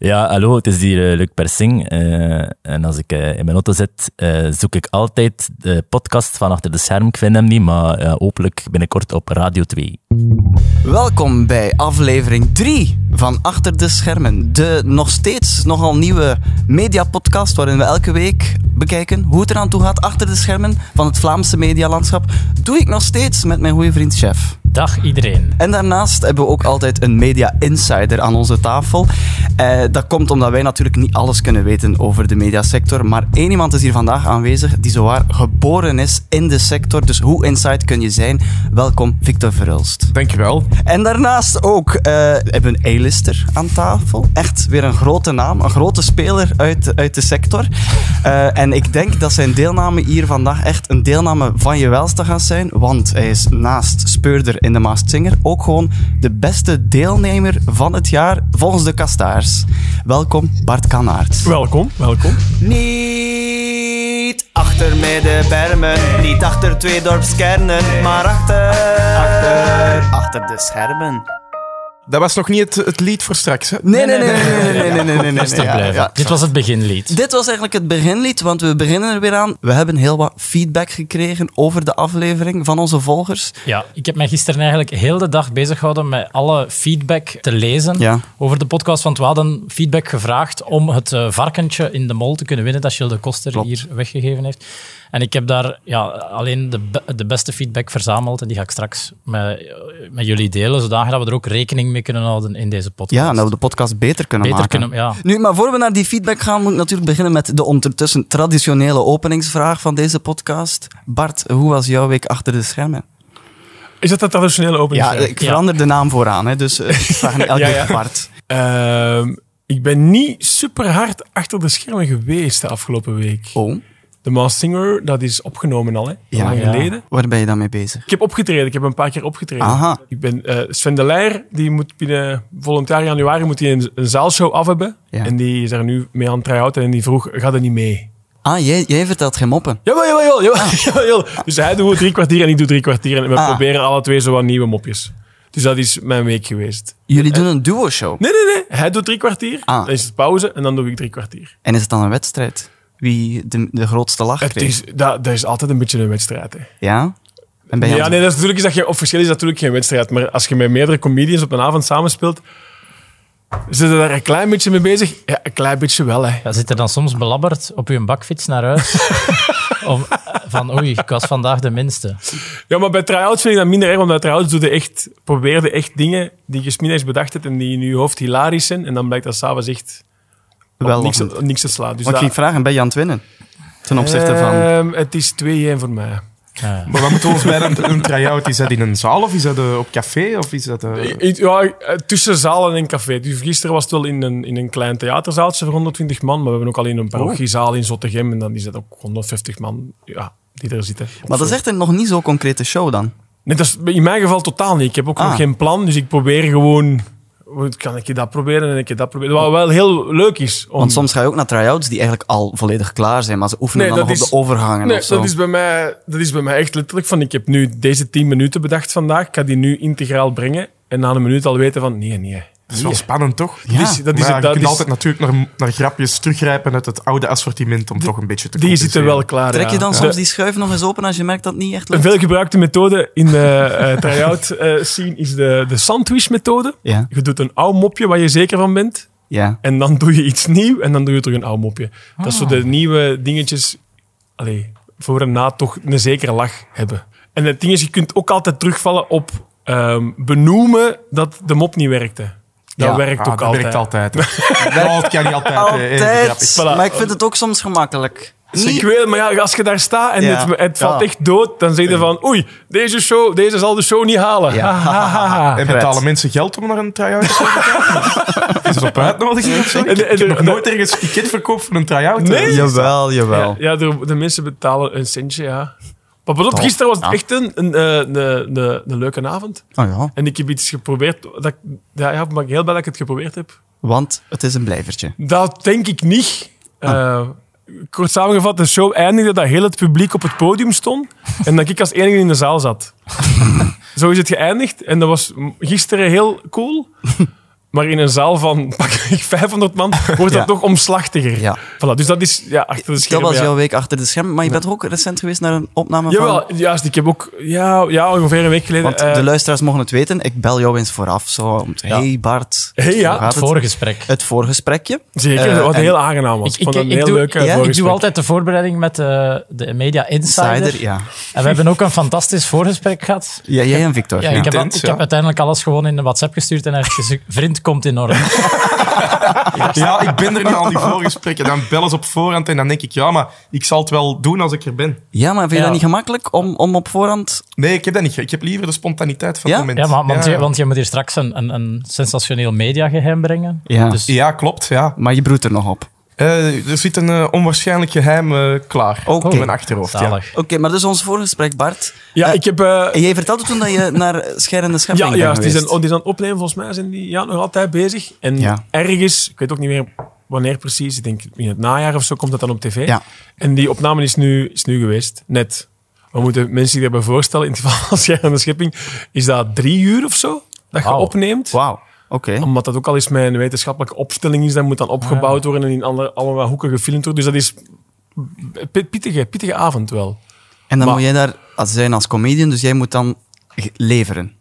Ja, hallo, het is hier uh, Luc Persing. Uh, en als ik uh, in mijn auto zit, zoek ik altijd de podcast van Achter de Scherm. Ik vind hem niet, maar hopelijk binnenkort op Radio 2. Welkom bij aflevering 3 van Achter de Schermen. De nog steeds nogal nieuwe mediapodcast waarin we elke week bekijken hoe het eraan toe gaat achter de schermen van het Vlaamse medialandschap. Doe ik nog steeds met mijn goede vriend Chef. Dag iedereen. En daarnaast hebben we ook altijd een media insider aan onze tafel. Eh, dat komt omdat wij natuurlijk niet alles kunnen weten over de mediasector. Maar één iemand is hier vandaag aanwezig die zowaar geboren is in de sector. Dus hoe inside kun je zijn? Welkom, Victor Verhulst. Dankjewel. En daarnaast ook uh, hebben we een A-lister aan tafel. Echt weer een grote naam, een grote speler uit, uit de sector. Uh, en ik denk dat zijn deelname hier vandaag echt een deelname van je welste gaat zijn. Want hij is naast speurder in de Maast Singer ook gewoon de beste deelnemer van het jaar volgens de Kastaars. Welkom, Bart Kanaert. Welkom, welkom. Niet achter middenbermen, niet achter twee dorpskernen, maar achter, achter, achter de schermen. Dat was nog niet het, het lied voor straks, hè? Nee, nee, nee. nee, nee, nee, nee, nee, nee, ja, ja. Dit was het beginlied. Dit was eigenlijk het beginlied, want we beginnen er weer aan. We hebben heel wat feedback gekregen over de aflevering van onze volgers. Ja, ik heb mij gisteren eigenlijk heel de dag bezig gehouden met alle feedback te lezen over de podcast. Want we hadden feedback gevraagd om het uh, varkentje in de mol te kunnen winnen dat Gilles de Koster hier weggegeven heeft. En ik heb daar ja, alleen de, de beste feedback verzameld en die ga ik straks met, met jullie delen, zodat we er ook rekening mee kunnen houden in deze podcast. Ja, dat we de podcast beter kunnen beter maken. Kunnen, ja. Nu, maar voor we naar die feedback gaan, moet ik natuurlijk beginnen met de ondertussen traditionele openingsvraag van deze podcast. Bart, hoe was jouw week achter de schermen? Is dat de traditionele openingsvraag? Ja, ik verander de naam vooraan, hè, dus uh, ik vraag niet elke ja, Bart. Uh, ik ben niet super hard achter de schermen geweest de afgelopen week. Oh. De Maas Singer, dat is opgenomen al, hè? Ja, lang geleden. Waar ben je dan mee bezig? Ik heb opgetreden. Ik heb een paar keer opgetreden. Aha. Ik ben, uh, Sven de Leijer, die moet binnen volgend jaar januari moet hij een, een zaalshow af hebben. Ja. En die is er nu mee aan het try-outen en die vroeg, gaat er niet mee? Ah, jij, jij vertelt geen moppen? Jawel, jawel, jawel. jawel, ah. jawel. Dus hij doet drie kwartier en ik doe drie kwartier. En we Ah. proberen alle twee zo wat nieuwe mopjes. Dus dat is mijn week geweest. Jullie doen een duo-show? Nee, nee, nee. Hij doet drie kwartier, Ah. dan is het pauze en dan doe ik drie kwartier. En is het dan een wedstrijd? Wie de, de grootste lach Het kreeg? is, dat, dat is altijd een beetje een wedstrijd, hè. Ja? En ben je Ja, nee, dat is natuurlijk, is dat geen, officieel is dat natuurlijk geen wedstrijd. Maar als je met meerdere comedians op een avond samenspeelt, zit je daar een klein beetje mee bezig? Ja, een klein beetje wel, hè. Ja, zit er dan soms belabberd op je bakfiets naar huis? Om, van, oei, ik was vandaag de minste. Ja, maar bij try-outs vind ik dat minder erg, want bij try-outs doe je echt, probeerde echt dingen die je 's middags bedacht hebt en die in je hoofd hilarisch zijn. En dan blijkt dat s'avonds echt Wel niks, op niks te slaan. Dus Want ik ging vragen, ben je aan het winnen? Ten opzichte van... Ehm, het is 2-1 voor mij. Ja. Maar wat moeten we ons bij een, een try-out? Is dat in een zaal of is dat eh, op café? Of is dat, eh, Ja, eh, tussen zaal en een café. Dus gisteren was het wel in een, in een klein theaterzaaltje voor 120 man, maar we hebben ook al in een parochiezaal in Zottegem en dan is dat ook 150 man ja, die er zitten. Maar dat is echt een nog niet zo concrete show dan. Nee, dat is in mijn geval totaal niet. Ik heb ook Ah. nog geen plan, dus ik probeer gewoon... Kan ik je dat proberen en ik je dat proberen? Wat wel heel leuk is. Om... Want soms ga je ook naar try-outs die eigenlijk al volledig klaar zijn, maar ze oefenen Nee, dan nog op de overgangen Nee, of zo. dat is, bij mij, dat is bij mij echt letterlijk van... Ik heb nu deze 10 minuten bedacht vandaag. Ik ga die nu integraal brengen. En na een minuut al weten van... Nee, nee. Dat is wel spannend, toch? Ja. Dat is, dat is, Maar ja, dat je kunt is- altijd natuurlijk naar, naar grapjes teruggrijpen uit het oude assortiment om toch een beetje te die zitten wel klaar, Trek je dan Ja. soms die schuif nog eens open als je merkt dat het niet echt Een lukt? veelgebruikte methode in de eh try-out eh, scene is de, de sandwich-methode. Ja, Je doet een oud mopje waar je zeker van bent. ja. En dan doe je iets nieuw en dan doe je terug een oud mopje. Dat is zo Ah. de nieuwe dingetjes... Allee, voor en na toch een zekere lach hebben. En het ding is, je kunt ook altijd terugvallen op ehm, benoemen dat de mop niet werkte. Dat Ja. werkt Ah, ook dat altijd. werkt altijd. het kan niet altijd. eh, Altijd! Voilà. Maar ik vind het ook soms gemakkelijk. Niet- ik weet, maar ja, als je daar staat en Ja. het, het valt Ja. echt dood, dan zeg je van oei, deze, show, deze zal de show niet halen. Ja. Ha, ha, ha, ha. En betalen mensen geld om naar een try-out te gaan? Is het op uitnodiging of zo? Ik, ik heb nog nooit ergens ticket verkocht voor een try-out. Nee? Jawel, jawel. Ja, de, de mensen betalen een centje, ja. Maar op, gisteren was het echt een, een, eh, een, een, een leuke avond. Oh ja, En ik heb iets geprobeerd. Dat, ik- ja, ja, maar heel blij dat ik het geprobeerd heb. want het is een blijvertje. Dat denk ik niet. Eh, kort samengevat, de show eindigde dat heel het publiek op het podium stond en dat ik als enige in de zaal zat. Zo is het geëindigd en dat was gisteren heel cool. Maar in een zaal van pak ik 500 man wordt dat Ja. toch omslachtiger. Ja. Voilà, dus dat is ja, achter de Dat schermen. was ja. jouw week achter de schermen. Maar je bent ook recent geweest naar een opname van... Jawel, juist. Ik heb ook ja, ja, ongeveer een week geleden... Want eh, de luisteraars mogen het weten. Ik bel jou eens vooraf. Zo, om te- Ja. Hey Bart. Hey, ja, Het voorgesprek. Het voorgesprekje. zeker, eh, wat heel aangenaam was. Ik, Ik, vond ik, het een ik, heel doe, leuk ja, ik doe altijd de voorbereiding met de, de Media Insider. Ja. En we hebben ook een fantastisch voorgesprek gehad. ja. Jij en Victor. Ja, Ja, ik, heb, ik heb uiteindelijk alles gewoon in een WhatsApp gestuurd en hij heeft gezegd, komt in orde. Ja, ik ben er niet aan die voorgesprekken. Dan bellen ze op voorhand en dan denk ik, ja, maar ik zal het wel doen als ik er ben. Ja, maar vind je Ja. dat niet gemakkelijk om, om op voorhand... Nee, ik heb dat niet. Ik heb liever de spontaniteit van Ja? het moment. Ja, maar, want, ja. Je, want je moet hier straks een, een, een sensationeel mediageheim brengen. Ja. Dus, Ja, klopt, ja. Maar je broedt er nog op. Eh, er zit een eh, onwaarschijnlijk geheim eh, klaar op mijn achterhoofd. Ja. Oké, maar dus ons voorgesprek, Bart. Ja, ik heb... eh, En jij vertelde toen dat je naar Scherende Schepping ja, bent juist. Die zijn, oh, die zijn aan het opnemen, volgens mij zijn die ja, nog altijd bezig. En Ja. ergens, ik weet ook niet meer wanneer precies, ik denk in het najaar of zo komt dat dan op tv. Ja. En die opname is nu, is nu geweest, net. We moeten mensen zich daarbij voorstellen, in het geval van Scherm en de Schepping, is dat drie uur of zo, dat je opneemt. Wauw, oké. Omdat dat ook al eens een wetenschappelijke opstelling is, dat moet dan opgebouwd worden en in alle, allemaal hoeken gefilmd worden. Dus dat is een pittige, pittige avond wel. En dan maar- moet jij daar als zijn als comedian, dus jij moet dan leveren.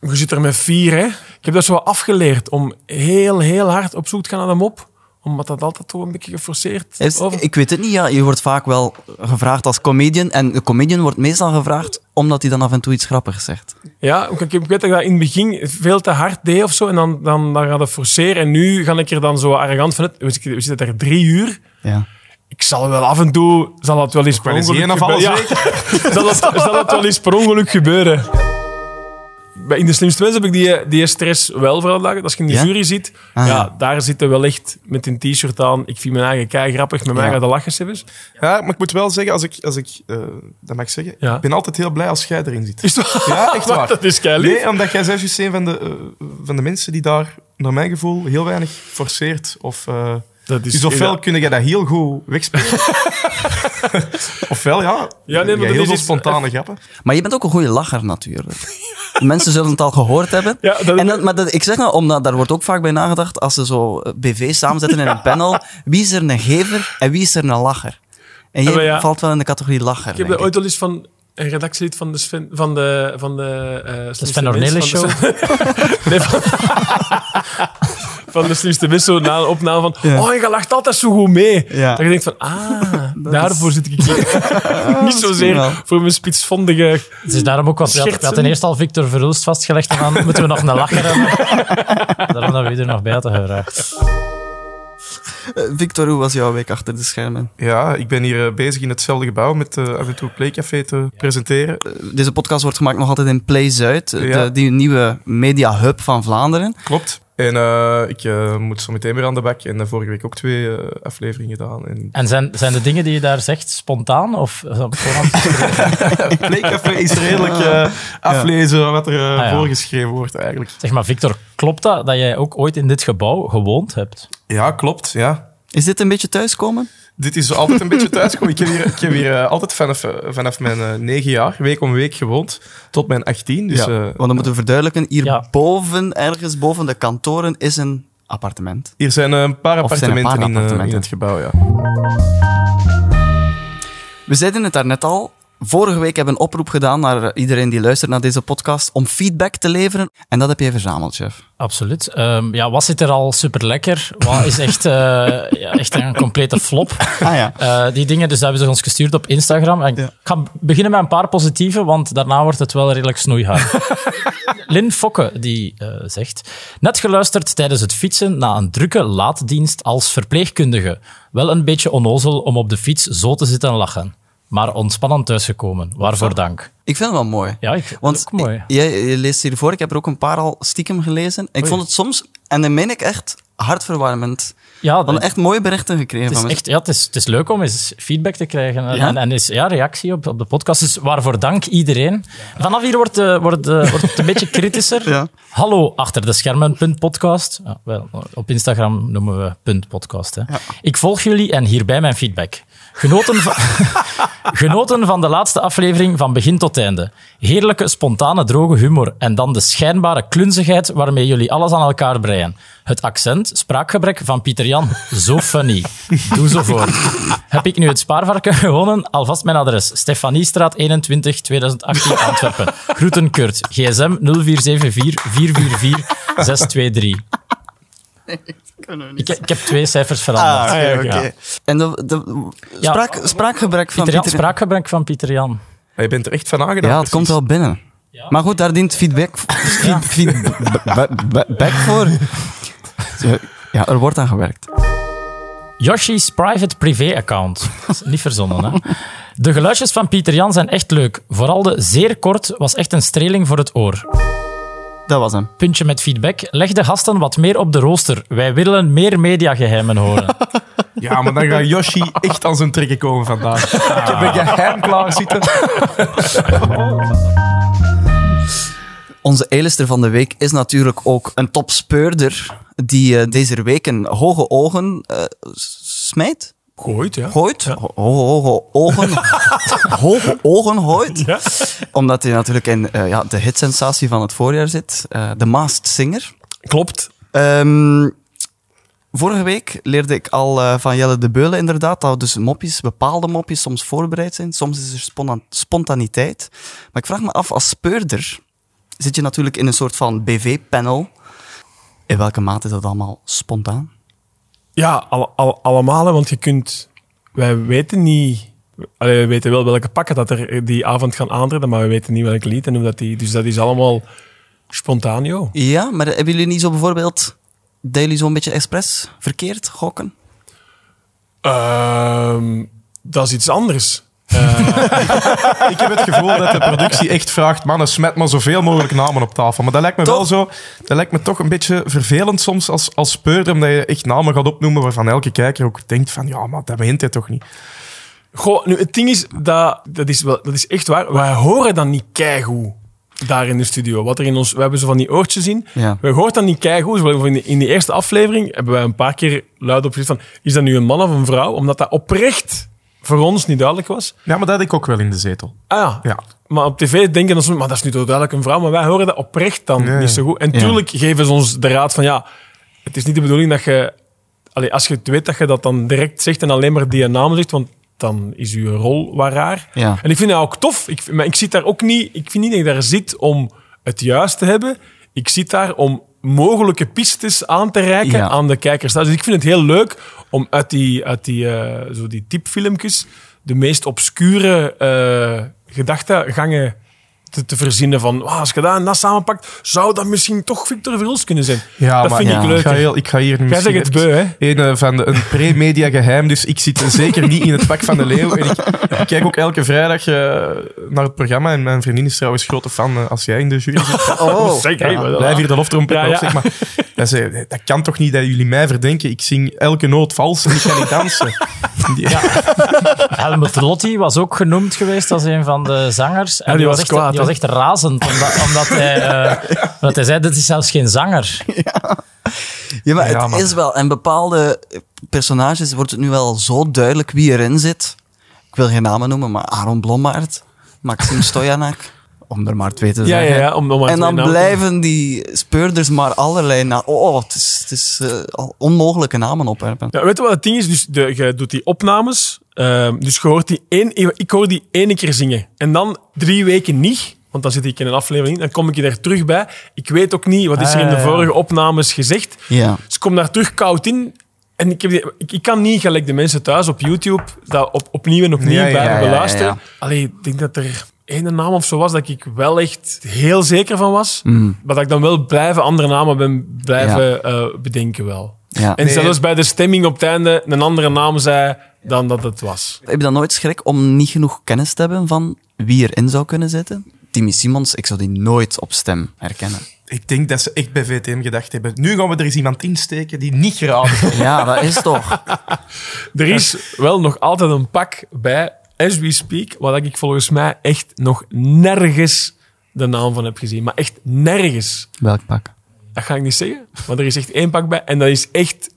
Je zit er met vier, hè. Ik heb dat zo afgeleerd om heel, heel hard op zoek te gaan naar de mop. Omdat dat altijd toch een beetje geforceerd Is- over... ik weet het niet, ja. Je wordt vaak wel gevraagd als comedian. En de comedian wordt meestal gevraagd omdat hij dan af en toe iets grappigs zegt. Ja, ik, ik weet dat ik dat in het begin veel te hard deed of zo. En dan, dan, dan gaat het forceren. En nu ga ik er dan zo arrogant van. We zitten- we zitten daar drie uur. Ja. Ik zal wel af en toe... Zal dat wel eens per ongeluk één of alles gebeuren. Ja. zal, dat, zal dat wel eens per ongeluk gebeuren. Bij In de slimste mensen heb ik die, die stress wel verlaagd. Als je in de Ja? jury zit, Ah, ja, ja. daar zitten wel echt met een t-shirt aan. Ik vind mijn eigen kei grappig. Met mij Ja. gaat de lachen. Ja, maar ik moet wel zeggen, als ik, als ik eh, dat mag ik zeggen, Ja. ik ben altijd heel blij als jij erin zit. Is? Ja, echt waar. Dat is kei lief. Nee, omdat jij zelfs een van de, eh, van de mensen die daar, naar mijn gevoel, heel weinig forceert. Of, eh Dat is, dus ofwel kun je dat heel goed wegspelen. ofwel, ja, Ja, nee, maar heel is veel iets- spontane grappen. Maar je bent ook een goede lacher natuurlijk. Mensen zullen het al gehoord hebben. Ja, dat- en dat, maar dat, ik zeg nou, omdat daar wordt ook vaak bij nagedacht, als ze zo eh, BV samenzetten in een panel, wie is er een gever en wie is er een lacher? En Ja, jij ja. valt wel in de categorie lacher. Ik heb dat ooit al eens van een redactielid van de Sven, van de, van de, eh, slimste Sven Ornelis van de- nee, van, van de slimste mens, zo na opname van Ja. oh, je lacht altijd zo goed mee. Ja. Dat je denkt van, ah, daarvoor zit ik hier. Niet zozeer voor mijn spitsvondige... Het is daarom ook, want we hadden- we hadden eerst al Victor Verhulst vastgelegd en dan moeten we nog een lacher hebben. Daarom dat we er nog bij hadden gevraagd. Eh, Victor, hoe was jouw week achter de schermen? Ja, ik ben hier eh, bezig in hetzelfde gebouw met eh, af en toe Playcafé te presenteren. Deze podcast wordt gemaakt nog altijd in Play Zuid, Ja. de, die nieuwe media hub van Vlaanderen. Klopt. En eh, ik eh, moet zo meteen weer aan de bak. En eh, vorige week ook twee eh, afleveringen gedaan. En En zijn, zijn de dingen die je daar zegt spontaan? Of? Playcafé is redelijk eh, aflezen wat er Ah, ja. voorgeschreven wordt eigenlijk. Zeg maar, Victor, klopt dat dat jij ook ooit in dit gebouw gewoond hebt? Ja, klopt. Ja. Is dit een beetje thuiskomen? Dit is altijd een beetje thuiskomen. Ik heb hier, ik heb hier eh, altijd vanaf, eh, vanaf mijn eh, negen jaar, week om week gewoond, tot mijn 18. Dus, ja. eh, Want dan moeten we verduidelijken, hier Ja. boven, ergens boven de kantoren, is een appartement. hier zijn een paar Of zijn een appartementen, paar in, het gebouw. Ja. We zeiden het daarnet al. Vorige week hebben we een oproep gedaan naar iedereen die luistert naar deze podcast om feedback te leveren. En dat heb jij verzameld, chef. Absoluut. Ehm, ja, wat zit er al super lekker? Wat is echt, eh, ja, echt een complete flop? Ah ja. Eh, die dingen dus hebben ze ons gestuurd op Instagram. En Ja. Ik ga beginnen met een paar positieve, want daarna wordt het wel redelijk snoeihard. Lin Fokke die eh, zegt: Net geluisterd tijdens het fietsen na een drukke laaddienst als verpleegkundige. Wel een beetje onnozel om op de fiets zo te zitten lachen. Maar ontspannen thuisgekomen. Waarvoor dank. Ik vind het wel mooi. Ja, ik vind Want het ook mooi. Je leest hiervoor, ik heb er ook een paar al stiekem gelezen. Ik vond het soms, en dan meen ik echt, hartverwarmend. Ja, Van echt mooie berichten gekregen Het van is, mensen. echt, ja, het, is, het is leuk om eens feedback te krijgen en, Ja? en, en eens ja, reactie op, op de podcast. Dus waarvoor dank iedereen. Vanaf hier wordt, eh, wordt, eh, wordt het een beetje kritischer. Ja. Hallo, achter de schermen, punt podcast. Ja, wel, op Instagram noemen we punt podcast. Hè. Ik volg jullie en hierbij mijn feedback. Genoten van, genoten van de laatste aflevering van begin tot einde. Heerlijke, spontane, droge humor en dan de schijnbare klunzigheid waarmee jullie alles aan elkaar breien. Het accent, spraakgebrek van Pieter Jan. Zo funny. Doe zo voort. Heb ik nu het spaarvarken gewonnen? Alvast mijn adres. Stefaniestraat 21, 2018, Antwerpen. Groeten Kurt. GSM 0474 444 623. Ik, ik heb twee cijfers veranderd. Ah, oké, Ja. En de, de spraak, spraakgebrek van Pieter Jan, Pieter... spraakgebrek van Pieter Jan. Je bent er echt van aangedaan. Ja, het komt wel binnen. Maar goed, daar dient feedback, feed, feedback voor. Ja, er wordt aan gewerkt. Yoshi's private privé-account. Niet verzonnen, hè? De geluidjes van Pieter Jan zijn echt leuk. Vooral de zeer kort was echt een streling voor het oor. Dat was hem. Puntje met feedback. Leg de gasten wat meer op de rooster. Wij willen meer mediageheimen horen. Ja, maar dan gaat Yoshi echt aan zijn trekken komen vandaag. Ik heb een geheim klaar zitten. Onze A-lister van de week is natuurlijk ook een topspeurder die eh, deze week een hoge ogen eh, smijt. Gooit, ja. Gooit. Ho- Hoge, ogen. hoge ogen gooit. Ja. Omdat hij natuurlijk in eh, ja, de hitsensatie van het voorjaar zit. eh The Masked Singer. Klopt. Ehm, vorige week leerde ik al eh, van Jelle de Beulen inderdaad dat dus mopjes, bepaalde mopjes soms voorbereid zijn. Soms is er spona- spontaniteit. Maar ik vraag me af, als speurder zit je natuurlijk in een soort van BV-panel. In welke mate is dat allemaal spontaan? Ja, al, al- allemaal, hè, want je kunt... Wij weten niet... Allee, we weten wel welke pakken dat er die avond gaan aantreden, maar we weten niet welk lied en hoe dat die... Dus dat is allemaal spontaan, joh. Ja, maar hebben jullie niet zo bijvoorbeeld dat jullie zo'n beetje expres verkeerd gokken? Ehm, dat is iets anders. Ik heb het gevoel dat de productie echt vraagt, mannen, smet maar zoveel mogelijk namen op tafel. Maar dat lijkt me wel zo, dat lijkt me toch een beetje vervelend soms als, als speurder, omdat je echt namen gaat opnoemen waarvan elke kijker ook denkt van, ja, maar dat begint hij toch niet. Goh, nu, het ding is, dat, dat, is wel, dat is echt waar. Wij horen dan niet keigoed daar in de studio. Wat er in ons, we hebben zo van die oortjes in. Ja. We horen dan niet keigoed. Zo In die, in die eerste aflevering hebben wij een paar keer luid opgezet van, is dat nu een man of een vrouw? Omdat dat oprecht voor ons niet duidelijk was. Ja, maar dat had ik ook wel in de zetel. Ah ja. Ja. Maar op tv denken dan, maar dat is nu toch duidelijk een vrouw. Maar wij horen dat oprecht dan Nee. niet zo goed. En Ja. tuurlijk geven ze ons de raad van, ja, het is niet de bedoeling dat je... Allee, als je het weet dat je dat dan direct zegt en alleen maar die naam zegt, want dan is je rol wat raar. Ja. En ik vind dat ook tof. Ik, maar ik zit daar ook niet... Ik vind niet dat ik daar zit om het juist te hebben. Ik zit daar om mogelijke pistes aan te reiken Ja. aan de kijkers. Dus ik vind het heel leuk om uit die, uit die, eh, zo die tipfilmpjes de meest obscure eh gedachtegangen te, te verzinnen van "Ah, als je dat en dat samenpakt, zou dat misschien toch Victor Verhulst kunnen zijn. Ja, dat maar vind ja. ik Ik leuk. ga, heel, ik ga hier Jij zegt het beu, hè? Een eh, van de, een pre-media geheim, dus ik zit zeker niet in het pak van de leeuw. En ik, ik kijk ook elke vrijdag eh, naar het programma en mijn vriendin is trouwens grote fan eh, als jij in de jury zit. Oh, Zeker. Ja, blijf hier de loftrompet Ja, op, zeg maar. Dat, zei, dat kan toch niet dat jullie mij verdenken? Ik zing elke noot vals en ik kan niet dansen. Die- Helmut Lotti was ook genoemd geweest als een van de zangers. En Ja, die was echt, kwaad, die was echt razend, omdat, omdat, hij, eh, omdat hij zei, dit is zelfs geen zanger. Ja, maar Ja, het maar- is wel. En bepaalde personages wordt het nu wel zo duidelijk wie erin zit. Ik wil geen namen noemen, maar Aaron Blommaert, Maxim Stojanak, om er maar twee te Ja, zeggen. ja, ja. Om, en dan namen blijven die speurders maar allerlei na Oh, het is, het is eh, onmogelijke namen opwerpen. Ja, weet je wat het ding is? Dus de, je doet die opnames. ehm, dus je hoort die één, ik hoor die ene keer zingen. En dan drie weken niet. Want dan zit ik in een aflevering. Dan kom ik er terug bij. Ik weet ook niet wat is er in de Ah, vorige opnames gezegd. Ja. Dus ik kom daar terug koud in. En ik, heb die, ik, ik kan niet, gelijk de mensen thuis op YouTube, dat op, opnieuw en opnieuw Ja, blijven beluisteren. Allee, ik denk dat er één naam of zo was dat ik wel echt heel zeker van was. Mm. Maar dat ik dan wel blijven andere namen ben blijven eh, bedenken wel. Ja. En Nee. zelfs bij de stemming op het einde een andere naam zei dan dat het was. Heb je dan nooit schrik om niet genoeg kennis te hebben van wie erin zou kunnen zitten? Timmy Simons, ik zou die nooit op stem herkennen. Ik denk dat ze echt bij VTM gedacht hebben. Nu gaan we er eens iemand insteken die niet geraden. Ja, dat is toch. Er is wel nog altijd een pak bij, as we speak, waar ik volgens mij echt nog nergens de naam van heb gezien. Maar echt nergens. Welk pak? Dat ga ik niet zeggen, maar er is echt één pak bij. En dat is echt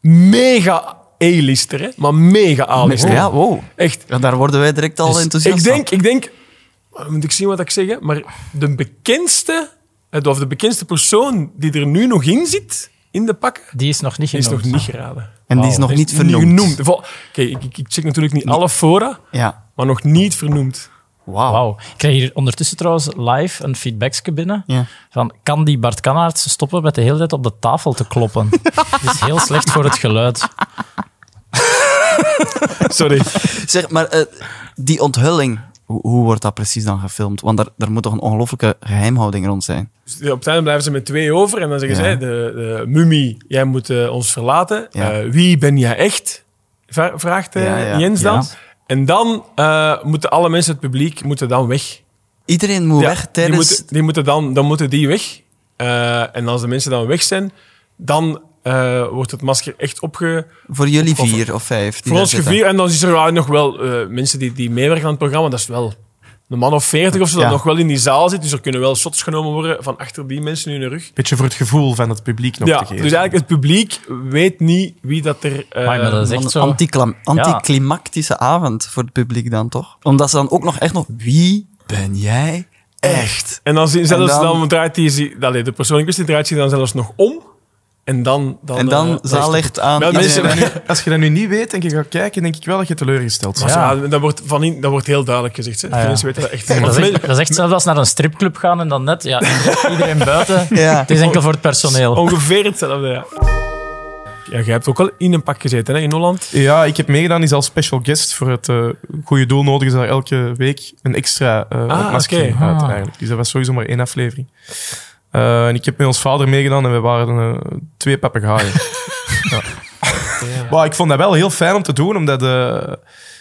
mega A-lister, hè? maar mega A-lister. Ja, wow. Echt. Ja, daar worden wij direct al Dus enthousiast ik van. denk, ik denk, moet ik zien wat ik zeg, hè, maar de bekendste of de bekendste persoon die er nu nog in zit, in de pakken, Die is nog niet die is genoemd. nog niet geraden. En die is nog Die niet is vernoemd. Vol- Kijk, ik, ik- ik check natuurlijk niet alle fora, Ja. maar nog niet vernoemd. Wauw. Ik krijg hier ondertussen trouwens live een feedbackje binnen. Ja. Van, kan die Bart Kanaerts stoppen met de hele tijd op de tafel te kloppen? Dat is heel slecht voor het geluid. Sorry. Zeg, maar eh, die onthulling, hoe, hoe wordt dat precies dan gefilmd? Want daar, daar moet toch een ongelooflijke geheimhouding rond zijn? Dus op het einde blijven ze met twee over en dan zeggen Ja. zij, de, de mummie, jij moet eh, ons verlaten. Ja. Eh, wie ben jij echt? Vraagt eh. Jens dan. En dan moeten alle mensen, het publiek, moeten dan weg. Iedereen moet weg die tijdens... moeten, die moeten dan, dan moeten die weg. En als de mensen dan weg zijn, dan eh, wordt het masker echt opge... Voor jullie Of- vier of vijf. die Voor ons gevier. En dan is er nog wel eh, mensen die, die meewerken aan het programma. Dat is wel een man of veertig of zo, Ja. dat nog wel in die zaal zit. Dus er kunnen wel shots genomen worden van achter die mensen in hun rug. Beetje voor het gevoel van het publiek nog Ja, te dus geven. eigenlijk het publiek weet niet wie dat er... eh, Amai, maar dat is echt Een zo. anticlam- anticlimactische avond voor het publiek dan, toch? Omdat ze dan ook nog echt nog... Wie ben jij echt? En dan, zien- zelfs, En dan, dan- draait die, allee, de persoon in kwestie draait zich dan zelfs nog om. En dan... dan En dan eh, aan... Wel, iedereen- mensen- Als je dat nu niet weet en je gaat kijken, denk ik wel dat je teleurgesteld bent. Maar ja, dat, wordt van in, dat wordt heel duidelijk gezegd. Hè. Ah, ja. Mensen weten dat echt. Dat is, echt, dat is echt zelfs als naar een stripclub gaan en dan net ja, iedereen, buiten. Ja. Het is enkel voor het personeel. ongeveer hetzelfde, ja. Ja, jij hebt ook wel in een pak gezeten hè, in Holland. Ja, ik heb meegedaan is als special guest voor het eh, goede doel nodig is daar elke week een extra eh Ah, uit Ah. eigenlijk. Dus dat was sowieso maar één aflevering. Eh, en ik heb met ons vader meegedaan en we waren eh, twee papegaaien. ja. Maar ik vond dat wel heel fijn om te doen, omdat eh,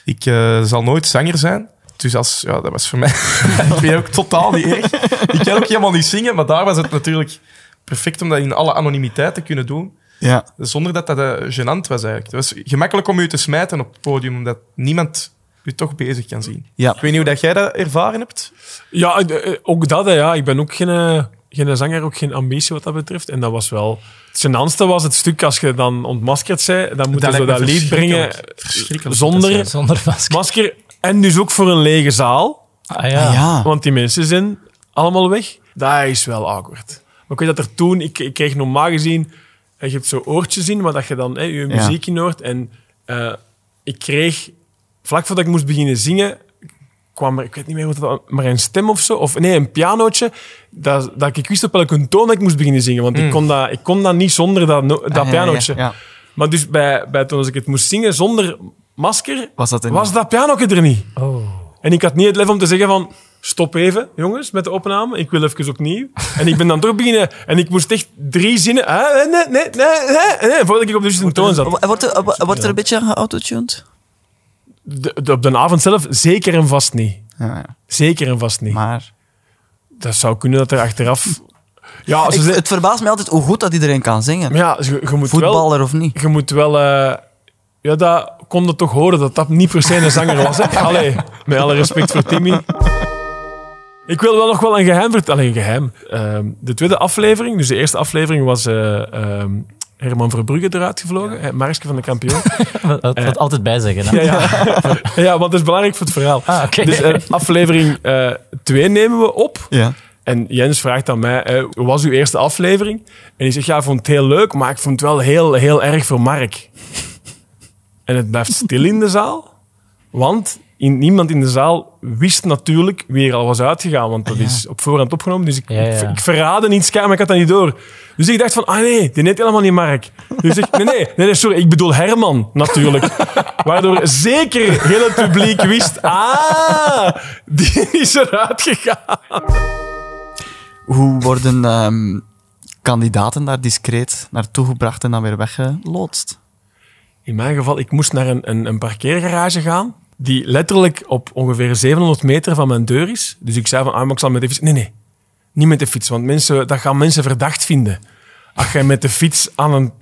ik eh, zal nooit zanger zijn. Dus als, ja, dat was voor mij... ik weet ook totaal niet erg. Ik kan ook helemaal niet zingen, maar daar was het natuurlijk perfect om dat in alle anonimiteit te kunnen doen. Ja. Zonder dat dat eh, gênant was eigenlijk. Het was gemakkelijk om u te smijten op het podium, omdat niemand u toch bezig kan zien. Ja. Ik weet niet hoe dat jij dat ervaren hebt. Ja, ook dat. Hè, ja. Ik ben ook geen, geen zanger, ook geen ambitie wat dat betreft. En dat was wel... Het gênantste was het stuk als je dan ontmaskerd zei. Dan moet je zo lijkt me dat lied brengen zonder Zonder masker. masker. En dus ook voor een lege zaal. Ah, ja. Ah, ja. Want die mensen zijn allemaal weg. Dat is wel awkward. Maar ik weet dat er toen... Ik, ik kreeg normaal gezien... eh, Je hebt zo oortjes in, waar dat je dan hè, je muziek in hoort. En eh, ik kreeg... Vlak voordat ik moest beginnen zingen... kwam er... Ik weet niet meer wat dat was, maar een stem of zo. Of nee, een pianootje. Dat, dat ik wist op welke toon dat ik moest beginnen zingen. Want ik, kon dat, ik kon dat niet zonder dat, dat Ah, pianootje. ja, ja. Maar dus bij, bij toen als ik het moest zingen zonder masker... Was dat er was dat pianootje er niet. Oh. En ik had niet het lef om te zeggen van... Stop even, jongens, met de opname. Ik wil even opnieuw. En ik ben dan toch beginnen... En ik moest echt drie zinnen... Ah, nee, nee, nee, nee, nee, voordat ik op de juiste toon zat. Wo- Wordt er, wo- wordt er een beetje geautotuned? De, de- op de avond zelf zeker en vast niet. Ja, ja. Zeker en vast niet. Maar... Dat zou kunnen dat er achteraf... Ja, Ik, het verbaast me altijd hoe goed dat iedereen kan zingen. maar ja, je, je moet wel... Voetballer of niet. Je moet wel... eh, ja, dat kon je toch horen dat dat niet per se een zanger was. Hè? Allee, met alle respect voor Timmy. Ik wil wel nog wel een geheim vertellen. Alleen geheim. Ehm, de tweede aflevering, dus de eerste aflevering was eh, ehm, Herman Verbrugge eruit gevlogen. Ja. Van de kampioen. Dat, dat, dat altijd bijzeggen. Hè? ja, ja. ja, want dat is belangrijk voor het verhaal. Ah. Dus eh, aflevering 2 nemen we op. Ja. En Jens vraagt aan mij, eh, hoe was uw eerste aflevering? En ik zeg, ja, ik vond het heel leuk, maar ik vond het wel heel, heel erg voor Mark. En het blijft stil in de zaal, want in, niemand in de zaal wist natuurlijk wie er al was uitgegaan, want dat is op voorhand opgenomen. Dus ik, Ja, ja. ik, ik verraadde maar ik had dat niet door. Dus ik dacht van, ah nee, die heet helemaal niet Mark. Dus ik, nee, nee, nee, nee, sorry, ik bedoel Herman, natuurlijk. Waardoor zeker heel het publiek wist, ah, die is eruit gegaan. Hoe worden ehm, kandidaten daar discreet naartoe gebracht en dan weer weggeloodst? In mijn geval, ik moest naar een, een, een parkeergarage gaan, die letterlijk op ongeveer 700 meter van mijn deur is. Dus ik zei van, ah, ik zal met de fiets... Nee, nee, niet met de fiets, want mensen, dat gaan mensen verdacht vinden. Als jij met de fiets aan een...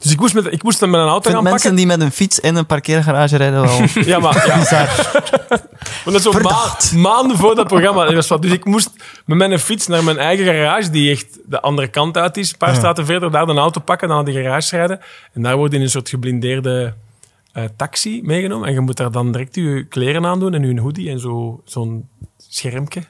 Dus ik moest, met, ik moest dan met een auto gaan mensen pakken. die met een fiets in een parkeergarage rijden wel... Ja, maar... Ja. Maar dat is zo ma maanden voor dat programma. Dat was wat. Dus ik moest met mijn fiets naar mijn eigen garage, die echt de andere kant uit is. Een paar straten verder, daar een auto pakken, dan naar de garage rijden. En daar wordt in een soort geblindeerde eh, taxi meegenomen. En je moet daar dan direct je kleren aan doen en je hoodie en zo- zo'n schermpje.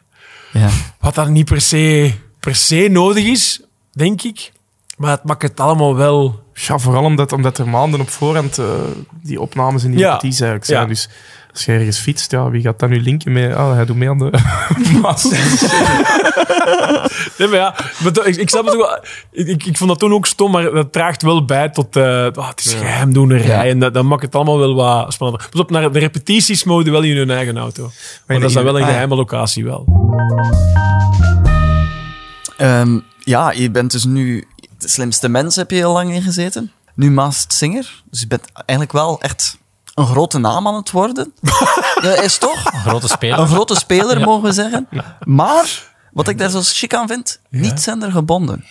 Ja. Wat dan niet per se per se nodig is, denk ik. Maar het maakt het allemaal wel... Ja, vooral omdat, omdat er maanden op voorhand uh, die opnames en die Ja. repetities eigenlijk zijn. Ja. Dus als je ergens fietst, ja, wie gaat dan nu linken met... Ah, hij doet mee aan de. Nee, maar ja, maar ik, ik snap het ook wel. Ik, ik, ik vond dat toen ook stom, maar dat draagt wel bij tot... eh ah, het is geheimdoenerij Ja. en dat, dat maakt het allemaal wel wat spannender. Pas op, naar de repetities mogen wel in hun eigen auto. Maar dat is dan wel een Ah, geheime locatie wel. Ehm, ja, je bent dus nu de slimste mens, heb je heel lang in gezeten. Nu Masked Singer. Dus je bent eigenlijk wel echt een grote naam aan het worden. Dat is toch? Een grote speler. Een grote speler, Ja. mogen we zeggen. Maar, wat ik daar zo chic aan vind, niet zendergebonden.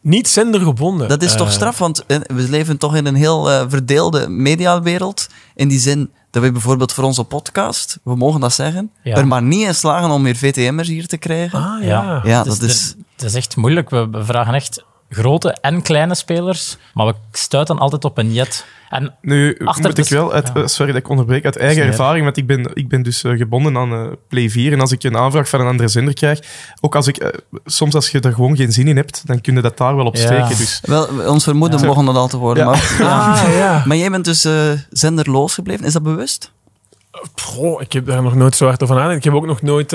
Niet zendergebonden. Dat is toch Eh, straf, want eh, we leven toch in een heel eh, verdeelde mediawereld. In die zin dat we bijvoorbeeld voor onze podcast, we mogen dat zeggen, Ja. er maar niet in slagen om meer VTM'ers hier te krijgen. Ah, ja. Ja. Dus dat is... Het is echt moeilijk. We vragen echt grote en kleine spelers, maar we stuiten altijd op een jet. En Nu Achter moet ik wel, uit, ja. eh, sorry dat ik onderbreek, uit eigen ervaring, want ik ben, ik ben dus eh, gebonden aan eh, Play 4 en als ik een aanvraag van een andere zender krijg, ook als ik, soms als je er gewoon geen zin in hebt, dan kun je dat daar wel op Ja. steken. Dus Wel, ons vermoeden Ja. mogen dat al te worden. Ja. Maar, Ah, ja. maar jij bent dus zenderloos gebleven. Is dat bewust? Goh, ik heb daar nog nooit zo hard over nagedacht. Ik heb ook nog nooit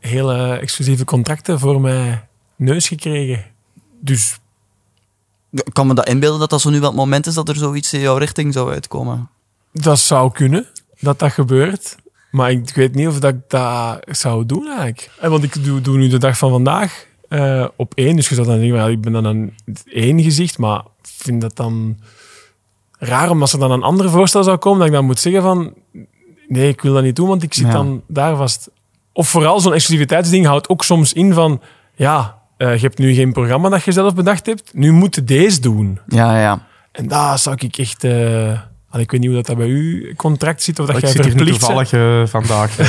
hele exclusieve contracten voor mijn neus gekregen. Dus Ik kan me dat inbeelden dat dat zo nu wel het moment is dat er zoiets in jouw richting zou uitkomen. dat zou kunnen, dat dat gebeurt. Maar ik weet niet of dat ik dat zou doen eigenlijk. Eh, Want ik doe, doe nu de dag van vandaag eh, op één. Dus je zou dan denken, ik ben dan een één gezicht. Maar ik vind dat dan raar, omdat er dan een ander voorstel zou komen, dat ik dan moet zeggen van... Nee, ik wil dat niet doen, want ik zit Ja. dan daar vast. Of vooral zo'n exclusiviteitsding houdt ook soms in van... Ja, eh, je hebt nu geen programma dat je zelf bedacht hebt. Nu moet je deze doen. Ja, ja. En daar zou ik echt... eh, al, ik weet niet hoe dat, dat bij u contract zit, of dat ik jij zit hier nu verplicht toevallig eh, vandaag.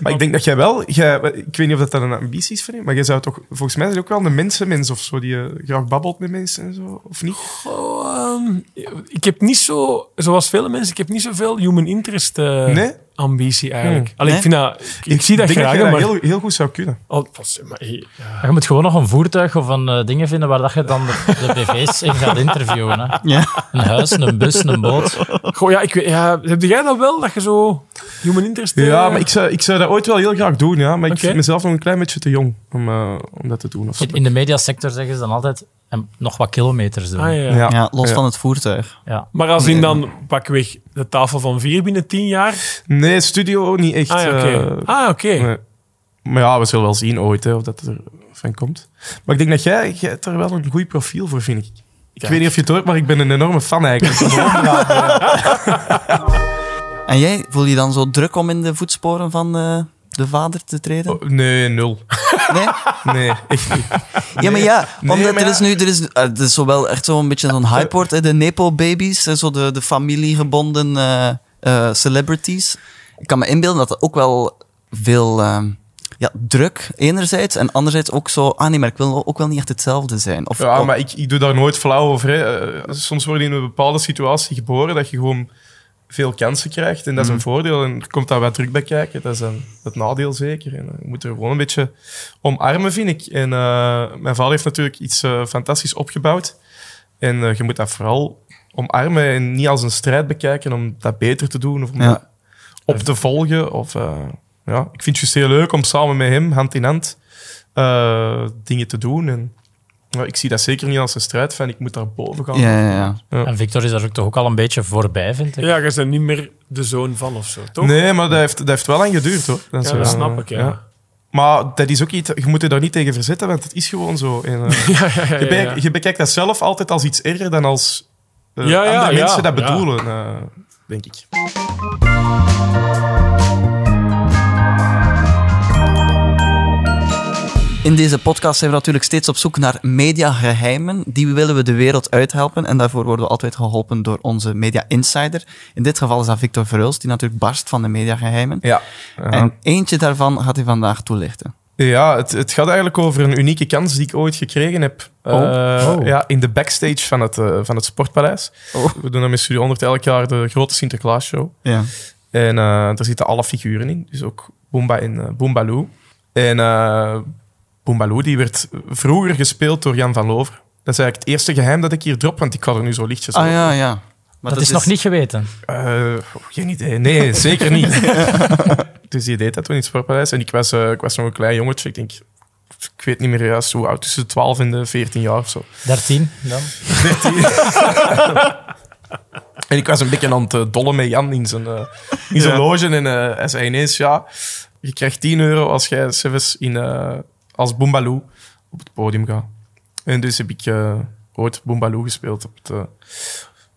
maar ik denk dat jij wel, jij, ik weet niet of dat een ambitie is voor je, maar jij zou toch, volgens mij zijn ook wel een mensenmens of zo, die eh, graag babbelt met mensen en zo, of niet? Oh, ehm, ik heb niet zo, zoals vele mensen, ik heb niet zoveel human interest eh, Nee? Ambitie eigenlijk. Hmm. Allee, Nee? ik, vind dat, ik, ik zie dat denk graag, dat je maar... dat heel, heel goed zou kunnen. Oh, pas- maar, ja. je moet gewoon nog een voertuig of een eh, dingen vinden waar dat je dan de, de BV's in gaat interviewen. Hè. ja. Een huis, een bus, een boot. Goh, ja, ik weet, ja, heb jij dat wel, dat je zo human interest... eh, Ja, maar ik zou, ik zou dat ooit wel heel graag doen, ja. Maar ik vind mezelf nog een klein beetje te jong om, eh, om dat te doen. Of zo. In, in de mediasector zeggen ze dan altijd en nog wat kilometers doen. Ah, ja. Ja. ja, los Ja. van het voertuig. Ja. Maar als in dan pakweg de tafel van vier binnen tien jaar... Nee, studio niet echt. Ah, oké. eh, ah, nee. Maar ja, we zullen wel zien ooit hè, of dat er van komt. Maar ik denk dat jij, jij hebt er wel een goed profiel voor, vind ik. Ik Ja. weet niet of je het hoort, maar ik ben een enorme fan eigenlijk. En jij, voel je dan zo druk om in de voetsporen van eh, de vader te treden? Oh, nee, nul. Nee? Nee, echt niet. Ja, maar ja, Nee, omdat maar er ja. is nu, er is, eh, het is zo wel echt zo'n beetje zo'n hype wordt, hè, de Nepo-babies, en zo de, de familiegebonden eh, eh, celebrities. Ik kan me inbeelden dat er ook wel veel eh, ja, druk, enerzijds, en anderzijds ook zo, ah nee, maar ik wil ook wel niet echt hetzelfde zijn. Of, Ja, maar ik, ik doe daar nooit flauw over. Hè. Eh, Soms word je in een bepaalde situatie geboren dat je gewoon veel kansen krijgt. En dat is een voordeel. En er komt daar wat druk bij kijken. Dat is een, het nadeel zeker. En eh, je moet er gewoon een beetje omarmen, vind ik. En eh, mijn vader heeft natuurlijk iets eh, fantastisch opgebouwd. En je moet dat vooral omarmen en niet als een strijd bekijken om dat beter te doen of om Ja. op te volgen. Of, ja, ik vind het juist heel leuk om samen met hem, hand in hand, dingen te doen. En ik zie dat zeker niet als een strijd van ik moet daar boven gaan. ja, ja, ja. En Victor is daar ook toch ook al een beetje voorbij, vind ik. Ja, je bent niet meer de zoon van of zo, toch? Nee, maar dat heeft, dat heeft wel lang geduurd hoor. Dat Ja, dat wel, snap ik, ja. Maar dat is ook iets, je moet je daar niet tegen verzetten, want het is gewoon zo. En, eh, Ja, ja, ja, je, je bekijkt dat zelf altijd als iets erger dan als eh, Ja, ja, andere ja, mensen dat ja. bedoelen, eh, denk ik. In deze podcast zijn we natuurlijk steeds op zoek naar mediageheimen. Die willen we de wereld uithelpen. En daarvoor worden we altijd geholpen door onze media insider. In dit geval is dat Victor Verhulst, die natuurlijk barst van de mediageheimen. Ja. En eentje daarvan gaat hij vandaag toelichten. Ja, het, het gaat eigenlijk over een unieke kans die ik ooit gekregen heb. Oh. Eh, Oh. Ja, in de backstage van het, eh, van het Sportpaleis. Oh. We doen dan met Studio 100 elk jaar de grote Sinterklaasshow. Ja. En eh, daar zitten alle figuren in. Dus ook Boomba en eh Boombaloo. En Boombaloo die werd vroeger gespeeld door Jan van Lover. Dat is eigenlijk het eerste geheim dat ik hier drop, want ik had er nu zo lichtjes Ah ja, ja. Maar dat, is, nog niet geweten? Uh, geen idee. Nee, zeker niet. dus die deed dat toen in het Sportpaleis. En ik was, uh, ik was nog een klein jongetje. Ik denk, ik weet niet meer juist hoe oud, tussen de 12 en de 14 jaar of zo. 13 dan? 13. en ik was een beetje aan het uh, dollen met Jan in zijn, uh, in zijn ja. loge. En uh, hij zei ineens, ja, je krijgt 10 euro als jij zelfs in, als Boombaloo op het podium gaat. En dus heb ik ooit Boombaloo gespeeld op het,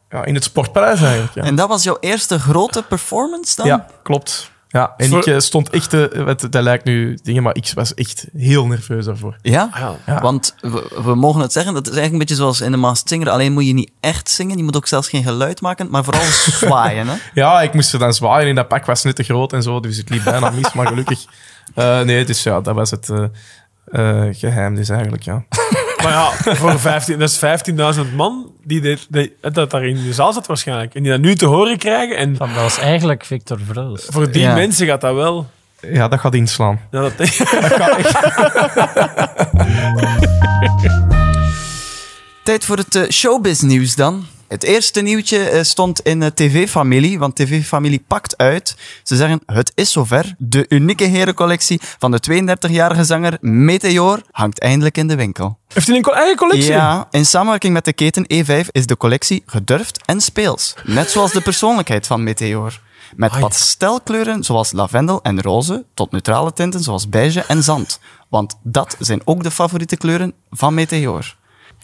ja, in het Sportpaleis eigenlijk. Ja. En dat was jouw eerste grote performance dan? Ja, klopt. Ja, en ik uh, stond echt, dat lijkt nu dingen, maar ik was echt heel nerveus daarvoor. Ja? ja. ja. Want we, we, mogen het zeggen, dat is eigenlijk een beetje zoals in de Masked Singer. Alleen moet je niet echt zingen, je moet ook zelfs geen geluid maken, maar vooral zwaaien. Hè? ja, ik moest er dan zwaaien en dat pak was net te groot en zo, dus ik liep bijna mis, maar gelukkig. Uh, nee, dus ja, dat was het geheim dus eigenlijk, ja. Maar ja, voor 15, dat is 15.000 man die, dit, die, dat daar in de zaal zat waarschijnlijk. En die dat nu te horen krijgen. En dat was eigenlijk Victor Vreus. Voor die mensen gaat dat wel... Ja, dat gaat inslaan. Ja, dat, dat gaat echt... Tijd voor het showbiz nieuws dan. Het eerste nieuwtje stond in TV-familie, want TV-familie pakt uit. Ze zeggen, het is zover. De unieke herencollectie van de 32-jarige zanger Meteor hangt eindelijk in de winkel. Heeft hij een eigen collectie? Ja, in samenwerking met de keten E5 is de collectie gedurfd en speels. Net zoals de persoonlijkheid van Meteor. Met pastelkleuren zoals lavendel en roze, tot neutrale tinten zoals beige en zand. Want dat zijn ook de favoriete kleuren van Meteor.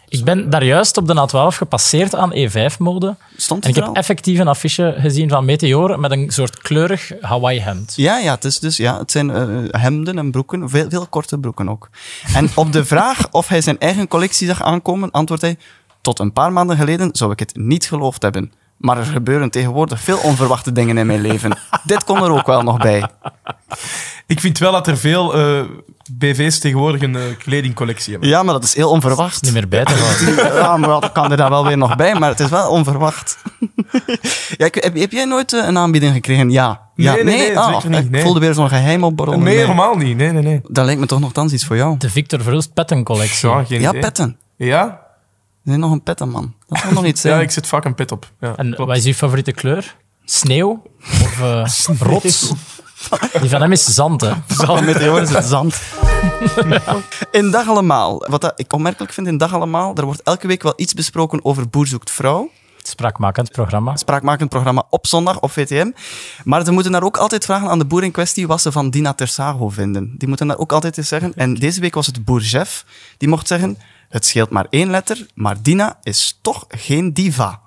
Ik ben daar juist op de A12 gepasseerd aan E5-mode. Stond en ik heb effectief een affiche gezien van Meteor met een soort kleurig Hawaii-hemd. Ja, ja, het, is dus, ja, het zijn uh, hemden en broeken, veel, veel korte broeken ook. En op de vraag of hij zijn eigen collectie zag aankomen, antwoordt hij... Tot een paar maanden geleden zou ik het niet geloofd hebben. Maar er gebeuren tegenwoordig veel onverwachte dingen in mijn leven. Dit kon er ook wel nog bij. Ik vind wel dat er veel uh, BV's tegenwoordig een uh, kledingcollectie hebben. Ja, maar dat is heel onverwacht. Niet meer bij te houden. ja, maar dat kan er daar wel weer nog bij, maar het is wel onverwacht. ja, heb, heb, jij nooit uh, een aanbieding gekregen? Ja. ja. Nee, nee, nee, oh, niet. Nee. Ik voelde weer zo'n geheim opborrelen. Nee, helemaal niet. Nee, nee, nee. Dat lijkt me toch nogthans iets voor jou. De Victor Verhulst pettencollectie. Ja, geen ja idee. petten. Ja? Nee, nog een pettenman. Dat zal nog iets zijn. ja, ik zit vaak een pet op. Ja, en klopt. wat is uw favoriete kleur? Sneeuw? Of uh, rots? Die van hem is zand, hè? Zand met de is het zand. In Dag Allemaal. Wat dat ik opmerkelijk vind in Dag Allemaal, er wordt elke week wel iets besproken over Boer zoekt vrouw. Spraakmakend programma. Spraakmakend programma op zondag op VTM. Maar ze moeten daar ook altijd vragen aan de boer in kwestie wat ze van Dina Tersago vinden. Die moeten daar ook altijd eens zeggen. En deze week was het boer Jeff. Die mocht zeggen, het scheelt maar één letter, maar Dina is toch geen diva.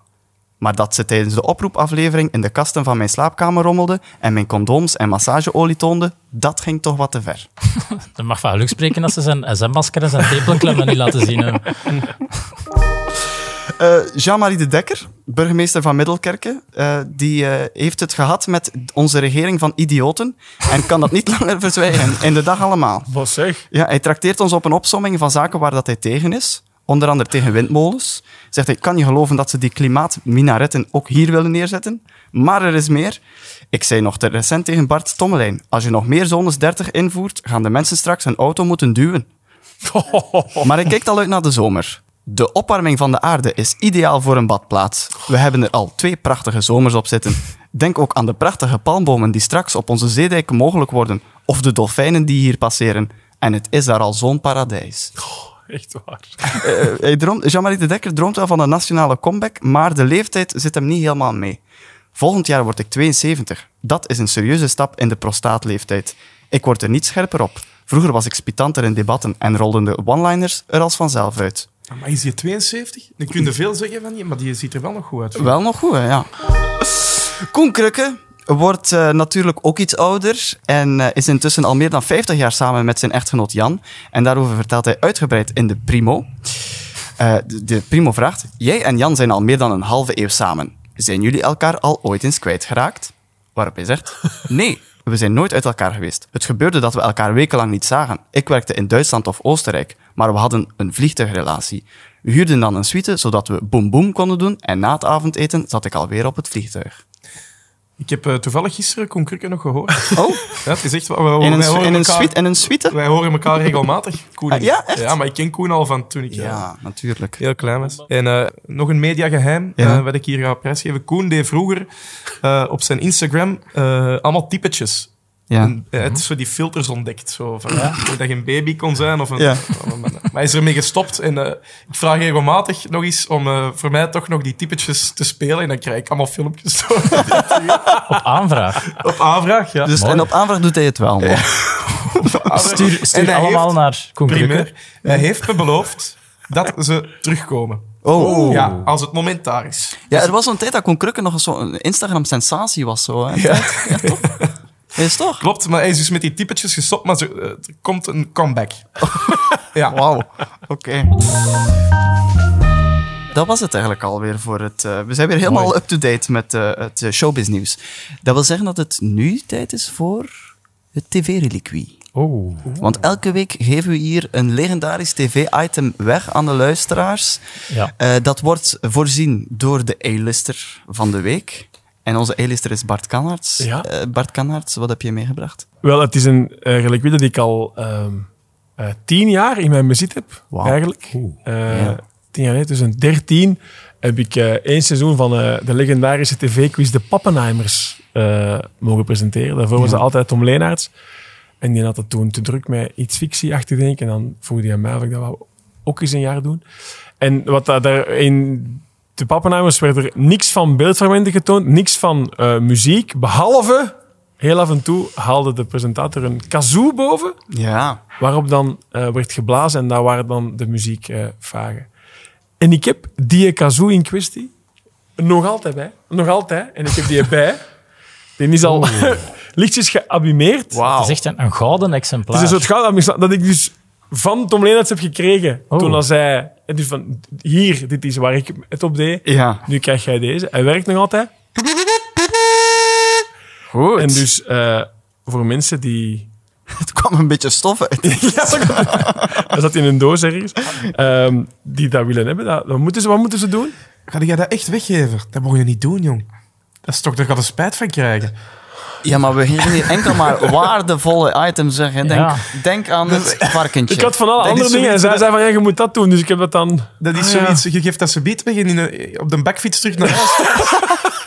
Maar dat ze tijdens de oproepaflevering in de kasten van mijn slaapkamer rommelde en mijn condooms en massageolie toonde, dat ging toch wat te ver. Dat mag van geluk spreken als ze zijn SM-masker en zijn tepelklemmen niet laten zien. Hè. Uh, Jean-Marie de Dekker, burgemeester van Middelkerken, uh, die uh, heeft het gehad met onze regering van idioten en kan dat niet langer verzwijgen. In de dag allemaal. Wat zeg? Ja, hij trakteert ons op een opsomming van zaken waar dat hij tegen is. Onder andere tegen windmolens. Zegt hij, ik kan niet geloven dat ze die klimaatminaretten ook hier willen neerzetten. Maar er is meer. Ik zei nog te recent tegen Bart Tommelijn, als je nog meer zones 30 invoert, gaan de mensen straks een auto moeten duwen. Maar hij kijkt al uit naar de zomer. De opwarming van de aarde is ideaal voor een badplaats. We hebben er al twee prachtige zomers op zitten. Denk ook aan de prachtige palmbomen die straks op onze zeedijk mogelijk worden. Of de dolfijnen die hier passeren. En het is daar al zo'n paradijs. Echt waar. Uh, Jean-Marie de Dekker droomt wel van een nationale comeback, maar de leeftijd zit hem niet helemaal mee. Volgend jaar word ik 72. Dat is een serieuze stap in de prostaatleeftijd. Ik word er niet scherper op. Vroeger was ik spitanter in debatten en rolden de one-liners er als vanzelf uit. Maar is die 72? Dan kun je veel zeggen van die, maar die ziet er wel nog goed uit. Wel nog goed, hè, ja. Koen Krukke wordt uh, natuurlijk ook iets ouder en uh, is intussen al meer dan 50 jaar samen met zijn echtgenoot Jan. En daarover vertelt hij uitgebreid in de Primo. Uh, de, de, Primo vraagt, jij en Jan zijn al meer dan een halve eeuw samen. Zijn jullie elkaar al ooit eens kwijtgeraakt? Waarop hij zegt, nee, we zijn nooit uit elkaar geweest. Het gebeurde dat we elkaar wekenlang niet zagen. Ik werkte in Duitsland of Oostenrijk, maar we hadden een vliegtuigrelatie. We huurden dan een suite, zodat we boem boem konden doen en na het avondeten zat ik alweer op het vliegtuig. Ik heb uh, toevallig gisteren Koen Krukke nog gehoord. Oh? Ja, het is echt... We, een, in, een suite, in een suite? Wij horen elkaar regelmatig. Koen, ah, ja, echt? Ja, maar ik ken Koen al van toen ik ja, natuurlijk. heel klein was. En uh, nog een mediageheim, ja. uh, wat ik hier ga prijsgeven. Koen deed vroeger op zijn Instagram allemaal typetjes. Ja. En, het is zo die filters ontdekt. Zo, van, ja. Dat je een baby kon zijn. Of een, ja. maar hij is ermee gestopt. En uh, ik vraag regelmatig nog eens om uh, voor mij toch nog die typetjes te spelen. En dan krijg ik allemaal filmpjes door. op aanvraag? Op aanvraag, ja. Dus, en op aanvraag doet hij het wel. Ja. stuur stuur allemaal heeft, naar Koen Primair, Hij heeft me beloofd dat ze terugkomen. Oh. Ja, als het moment daar is. Ja, er was een tijd dat Koen Krukke nog zo'n Instagram-sensatie was. Zo, hè? Ja. ja, toch? Is toch? Klopt, maar hij is dus met die typetjes gestopt, maar er, er komt een comeback. ja. Wauw, oké. Dat was het eigenlijk alweer voor het... Uh, we zijn weer helemaal up-to-date met uh, het showbiz-nieuws. Dat wil zeggen dat het nu tijd is voor het tv-reliquie. Oh. Want elke week geven we hier een legendarisch tv-item weg aan de luisteraars. Ja. Dat wordt voorzien door de A-lister van de week. En onze A-lister is Bart Kannaerts. Ja. Uh, Bart Kannaerts, wat heb je meegebracht? Wel, het is een uh, reliquie dat ik al um, uh, tien jaar in mijn bezit heb, wow. eigenlijk. Ja. Tien jaar geleden, dus in dertien, heb ik één seizoen van de legendarische tv-quiz De Pappenheimers mogen presenteren. Daarvoor was het altijd Tom Leenaerts. En die had het toen te druk met iets fictie achter te denken. En dan vroeg hij aan mij of ik dat wou ook eens een jaar doen. En wat dat daar in de Pappenheimers werd er niks van beeldfragmenten getoond, niks van uh, muziek, behalve heel af en toe haalde de presentator een kazoo boven, Ja. waarop dan uh, werd geblazen en daar waren dan de muziekvragen. en ik heb die kazoo in kwestie nog altijd bij, nog altijd, en ik heb die bij. Die is al lichtjes geabimeerd. Wauw. Het is echt een, een gouden exemplaar. Het is een soort gouden dat ik dus van Tom Leenaerts heb gekregen. Oh. Toen als hij... Dus van, hier, dit is waar ik het op deed. Ja. Nu krijg jij deze. Hij werkt nog altijd. Goed. En dus uh, voor mensen die... Het kwam een beetje stof uit. ja, dat zat in een doos ergens. Um, die dat willen hebben. Dat, wat, moeten ze, wat moeten ze doen? Ga jij dat echt weggeven? Dat mag je niet doen, jong. Dat is toch, daar gaat er spijt van krijgen. Ja, maar we geven hier enkel maar waardevolle items zeggen. Denk, Ja. denk aan het varkentje. Ik had van alle Dat andere dingen. En zij dat- zei van, ja, je moet dat doen. Dus ik heb dat dan... Dat is Ah, ja. zoiets, je geeft dat ze beet weg en in een- op de bakfiets terug naar huis.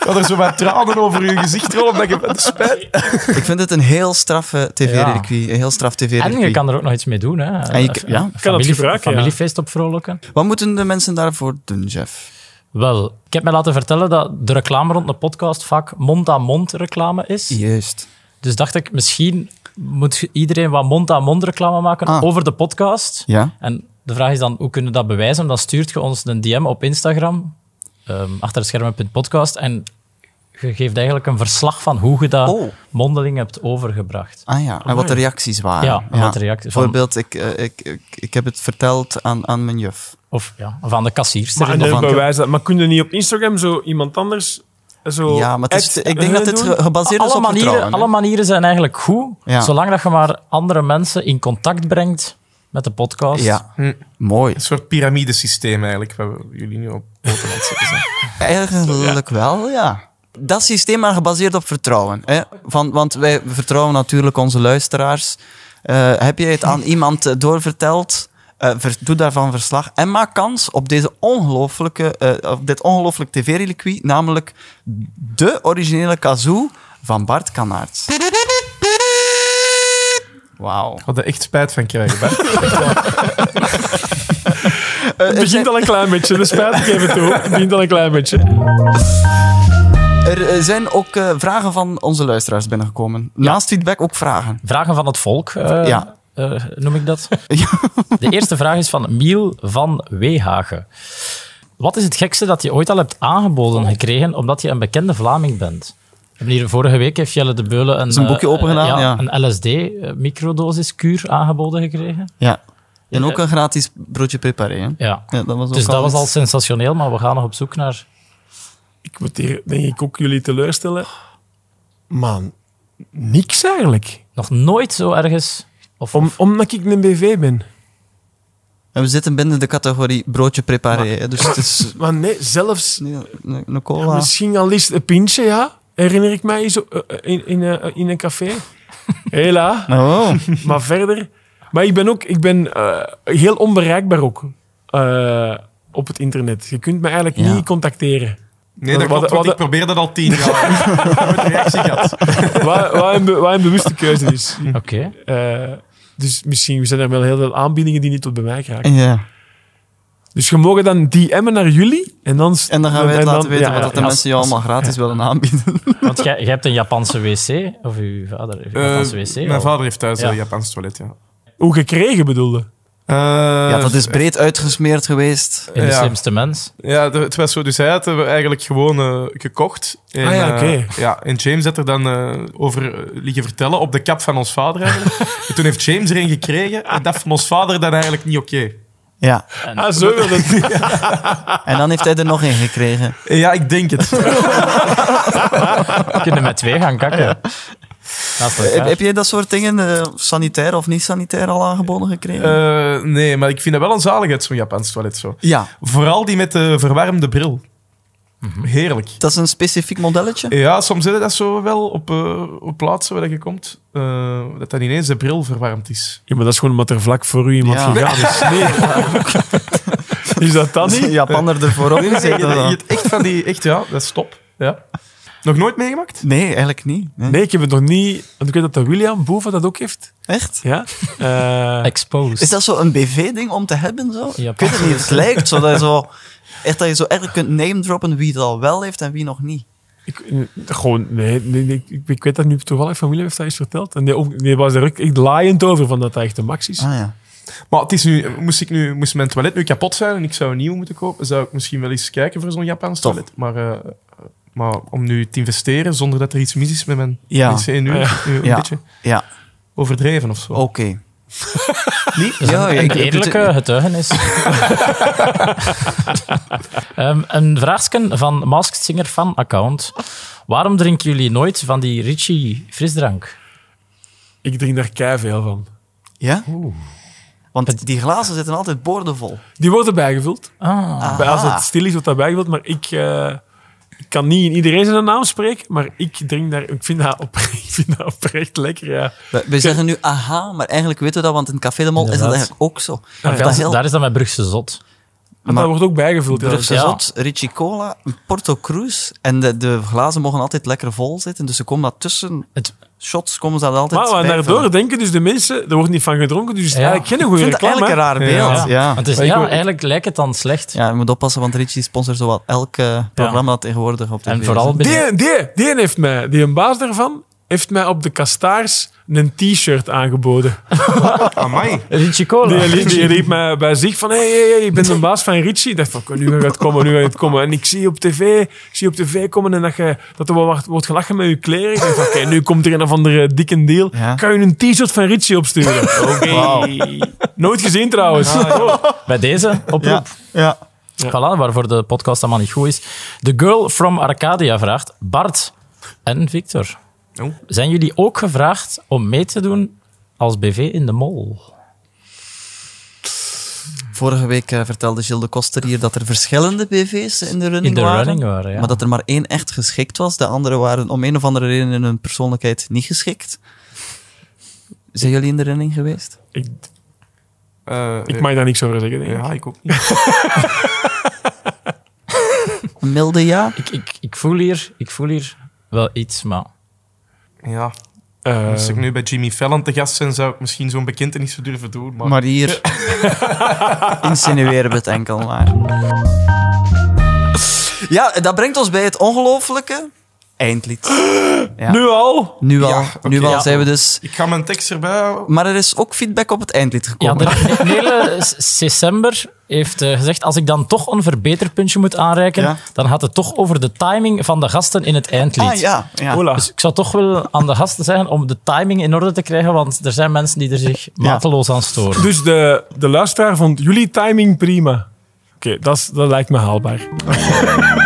Dat er zo wat tranen over je gezicht rollen, omdat je de spijt... Ik vind het een heel straffe tv-reliquie. Een heel straf En tv-reliquie. je kan er ook nog iets mee doen. Hè. En je kan- ja. Het familie- gebruiken, ja. Familiefeest opvrolijken. Wat moeten de mensen daarvoor doen, Jeff? Wel, ik heb mij laten vertellen dat de reclame rond de podcast vaak mond-aan-mond reclame is. Juist. Dus dacht ik, misschien moet iedereen wat mond-aan-mond reclame maken Ah. over de podcast. Ja. En de vraag is dan, hoe kunnen we dat bewijzen? Dan stuurt je ons een DM op Instagram, um, achter de schermen.podcast, en je geeft eigenlijk een verslag van hoe je dat Oh. mondeling hebt overgebracht. Ah ja, en wat de reacties waren. Ja, en wat de reacties- van- Bijvoorbeeld, ik, eh, ik, ik, ik heb het verteld aan, aan mijn juf. Of, ja, of aan de kassierster. Maar, en van- bewijs dat. maar kun je niet op Instagram zo iemand anders... Zo Ja, maar het is, at ik denk dat dit doen? ge- gebaseerd is alle, op manieren, vertrouwen. alle manieren zijn eigenlijk goed, Ja. zolang dat je maar andere mensen in contact brengt met de podcast. Ja, Hm. mooi. Een soort piramidesysteem eigenlijk, waar we jullie nu op poten aan het zetten zijn. Eigenlijk wel, ja. Dat systeem maar gebaseerd op vertrouwen. Hè? Van, want wij vertrouwen natuurlijk onze luisteraars. Eh, heb je het aan iemand eh, doorverteld? Eh, ver- doe daarvan verslag en maak kans op, deze ongelooflijke, eh, op dit ongelooflijk tv-reliquie, namelijk de originele kazoo van Bart Kanaerts. Wauw. Ik had er echt spijt van krijgen, Bart. Het begint al een klein beetje, de spijt ik even toe. Het begint al een klein beetje. Er eh, zijn ook eh, vragen van onze luisteraars binnengekomen. Naast feedback ook vragen. Vragen van het volk, eh, Ja. Eh, noem ik dat. Ja. De eerste vraag is van Miel van Weehagen. Wat is het gekste dat je ooit al hebt aangeboden gekregen omdat je een bekende Vlaming bent? Hier vorige week heeft Jelle de Beulen een, een boekje eh, opengedaan, ja. een LSD-microdosis-kuur aangeboden gekregen. ja. En ook een gratis broodje preparé. Hè? Ja. Ja, dat was ook Dus dat was al sensationeel, maar we gaan nog op zoek naar... Ik moet hier, denk ik, ook jullie teleurstellen. Man, niks eigenlijk. Nog nooit zo ergens... Of, Om, omdat ik een BV ben. En we zitten binnen de categorie broodje preparé. hè, Dus het is Maar nee, zelfs... nee, een, een cola. Misschien al eens een pintje, ja. herinner ik mij, zo, uh, in, in, uh, in een café. Hela. Oh. Maar verder... Maar ik ben ook ik ben, heel onbereikbaar ook op het internet. Je kunt me eigenlijk ja. niet contacteren. Nee, dat klopt, wat, ik probeer dat al tien jaar. Nooit reactie gehad. wat, wat, een, wat een bewuste keuze is. Oké. Okay. Dus misschien zijn er wel heel veel aanbiedingen die niet tot bij mij geraken. Ja. Dus je mogen dan DM'en naar jullie en dan... En dan gaan wij het laten weten ja, wat ja, de mensen je allemaal gratis willen aanbieden. Want jij, jij hebt een Japanse wc, of uw vader heeft een Japanse wc? Uh, mijn vader heeft thuis een Japans toilet, ja. Hoe gekregen bedoelde? Uh, ja, dat is breed uitgesmeerd geweest. In de ja. slimste mens. Ja, het was zo. Dus hij had we eigenlijk gewoon uh, gekocht. En, ah ja, oké. Okay. Uh, ja, en James had er dan over liggen vertellen op de kap van ons vader eigenlijk. en toen heeft James erin gekregen en dat van ons vader dan eigenlijk niet oké. Okay. Ja. En, ah, zo wil het. en dan heeft hij er nog in gekregen. Ja, ik denk het. We kunnen met twee gaan kakken. Heb, heb je dat soort dingen, uh, sanitair of niet sanitair, al aangeboden gekregen? Uh, nee, maar ik vind dat wel een zaligheid, zo'n Japans toilet. Zo. Ja. Vooral die met de verwarmde bril. Mhm. Heerlijk. Dat is een specifiek modelletje? Ja, soms is dat zo wel op, uh, op plaatsen waar je komt, uh, dat dan ineens de bril verwarmd is. Ja, maar dat is gewoon omdat er vlak voor u iemand ja. gegaan is. Nee. is dat dan niet? Japaner ervoor op. Nee, nee, je, het echt van die, echt ja, dat is top. Ja. Nog nooit meegemaakt? Nee, eigenlijk niet. Nee. nee, ik heb het nog niet... Want ik weet dat de William Boven dat ook heeft. Echt? Ja. Uh, Exposed. Is dat zo een BV-ding om te hebben? Zo? Ja, ik weet het niet. Het lijkt zo dat je zo... Echt dat je zo erg kunt name droppen wie het al wel heeft en wie nog niet. Ik, gewoon, nee, nee, nee ik, ik, weet dat nu toevallig familie heeft dat eens verteld. En die, die was er ook echt laaiend over van dat dat echt de max is. Ah, ja. Maar het is nu, moest, ik nu, moest mijn toilet nu kapot zijn en ik zou een nieuw moeten kopen, zou ik misschien wel eens kijken voor zo'n Japans toilet. Maar uh, maar om nu te investeren zonder dat er iets mis is met mijn ja. nu, ja. nu een ja. beetje ja. overdreven of zo. Oké. Okay. Niet? Ja, een eerlijke getuigenis. um, een vraagje van Masked Singer fan account. Waarom drinken jullie nooit van die Richie frisdrank? Ik drink daar kei veel van. Ja? Oeh. Want die glazen zitten altijd boordevol. Die worden bijgevuld. Ah. Als het stil is, wordt dat bijgevuld. Maar ik... Uh, ik kan niet in iedereen zijn naam spreken, maar ik drink daar, ik vind dat, op, ik vind dat oprecht lekker, ja. We, we zeggen nu aha, maar eigenlijk weten we dat, want in Café de Mol is dat eigenlijk ook zo. Ah, ja. heel... Daar is dat met Brugse Zot. Maar, dat wordt ook bijgevuld. Brugse ja. Ricci Cola, Porto Cruz. En de, de glazen mogen altijd lekker vol zitten, dus ze komen dat tussen... Het, shots komen ze dat altijd Maar, maar daardoor denken dus de mensen, er wordt niet van gedronken, dus het is ja. eigenlijk geen goede reclame. eigenlijk een raar beeld. Ja. ja. Het is, ja, eigenlijk lijkt het dan slecht. Ja, je moet oppassen, want Richie sponsort zowat elk uh, programma tegenwoordig op de En vooral die, die, die heeft mij, die een baas daarvan, heeft mij op de kastaars een t-shirt aangeboden. Amai. Richie Cola. Die, die, riep mij bij zich van, hey, hey, hey, ik ben de baas van Richie. Ik dacht van, nu gaat het komen, nu gaat het komen. En ik zie op tv, ik zie op tv komen en dat, je, dat er wordt, wordt gelachen met je kleren. Ik dacht oké, okay, nu komt er een of andere dikke deal. Ja. Kan je een t-shirt van Richie opsturen? Oké. Okay. Nooit gezien trouwens. Ah, ja. Bij deze oproep. Ja. ja. Voilà, waarvoor de podcast allemaal niet goed is. The Girl from Arcadia vraagt, Bart en Victor... Oh. Zijn jullie ook gevraagd om mee te doen als BV in de Mol? Vorige week uh, vertelde Gilles de Koster hier dat er verschillende BV's in de running in de waren. Running waren ja. Maar dat er maar één echt geschikt was. De andere waren om een of andere reden in hun persoonlijkheid niet geschikt. Zijn jullie in de running geweest? Ik, uh, ik mag daar niks over zeggen. Denk ja, ik ook niet. milde ja? Ik, ik, ik, voel hier, ik voel hier wel iets, maar ja. Uh, Als ik nu bij Jimmy Fallon te gast zijn, zou ik misschien zo'n bekentenis durven doen. Maar, maar hier insinueren we het enkel maar. Ja, dat brengt ons bij het ongelofelijke eindlied. Ja. Nu al? Nu al. Ja, Nu al zijn we dus... Ik ga mijn tekst erbij Maar er is ook feedback op het eindlied gekomen. Ja, de hele december heeft uh, gezegd, als ik dan toch een verbeterpuntje moet aanreiken, dan gaat het toch over de timing van de gasten in het eindlied. Ah, ja. ja. Dus ik zou toch wel aan de gasten zeggen om de timing in orde te krijgen, want er zijn mensen die er zich mateloos aan storen. Dus de, de luisteraar vond jullie timing prima. Oké, dat, dat lijkt me haalbaar.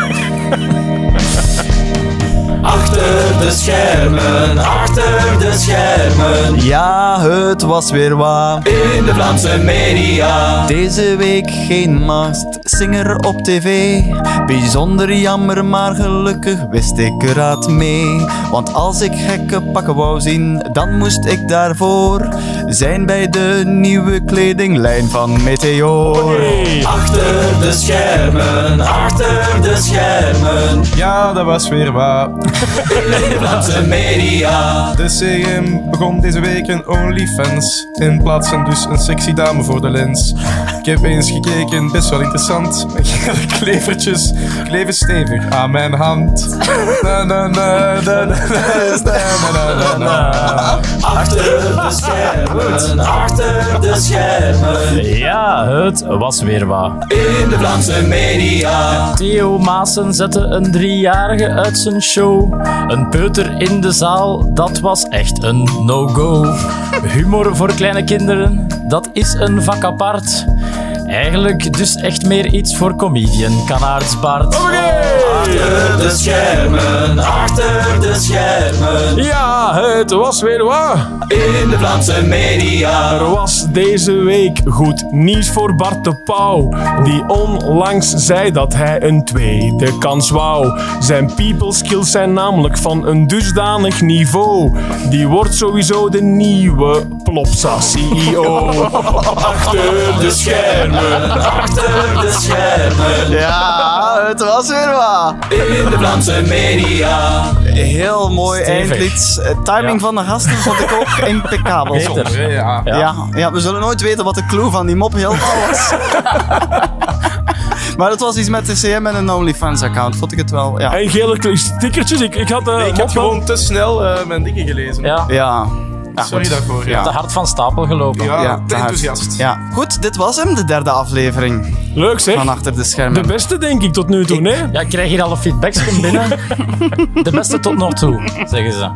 Achter de schermen, achter de schermen. Ja, het was weer waar. In de Vlaamse media. Deze week geen mast Persinger op tv. Bijzonder jammer, maar gelukkig wist ik eruit mee. Want als ik gekke pakken wou zien, dan moest ik daarvoor zijn bij de nieuwe kledinglijn van Meteor. Achter de schermen, achter de schermen. Ja, dat was weer waar in de Vlaamse media. De CM begon deze week een OnlyFans. In plaats van dus een sexy dame voor de lens. Ik heb eens gekeken, best wel interessant. Met klevertjes kleven stevig aan mijn hand. Na na na na Achter de schermen, achter de schermen. Ja, het was weer wat. In de Vlaamse media. Theo Maassen zette een driejarige uit zijn show. Een peuter in de zaal, dat was echt een no-go. Humor voor kleine kinderen, dat is een vak apart. Eigenlijk dus echt meer iets voor comedian Bart. Achter de schermen, achter de schermen. Ja, het was weer waar. In de Vlaamse media. Er was deze week goed nieuws voor Bart de Pauw. Die onlangs zei dat hij een tweede kans wou. Zijn people skills zijn namelijk van een dusdanig niveau. Die wordt sowieso de nieuwe Plopsa CEO. Achter de schermen, achter de schermen. Ja, het was weer wat. In de Vlaamse media. Heel mooi Stevig. eindlied. Eh, Timing Ja. van de gasten vond ik ook impeccabel. Beter. Ja. Ja. Ja, we zullen nooit weten wat de clue van die mop helemaal was. maar het was iets met de CM en een OnlyFans-account. Vond ik het wel, ja. En gele stickertjes. Ik, ik had, eh, Ik heb gewoon te snel eh, mijn dingen gelezen. Ja, Ja. Ja, Sorry daarvoor. Ja. te hard van stapel gelopen. Ja, Ja, te enthousiast. Ja. Goed, dit was hem, de derde aflevering Leuk zeg. van Achter de De Schermen. beste denk ik tot nu toe, nee? Ja, ik krijg hier alle feedbacks van binnen. De beste tot nog toe, zeggen ze.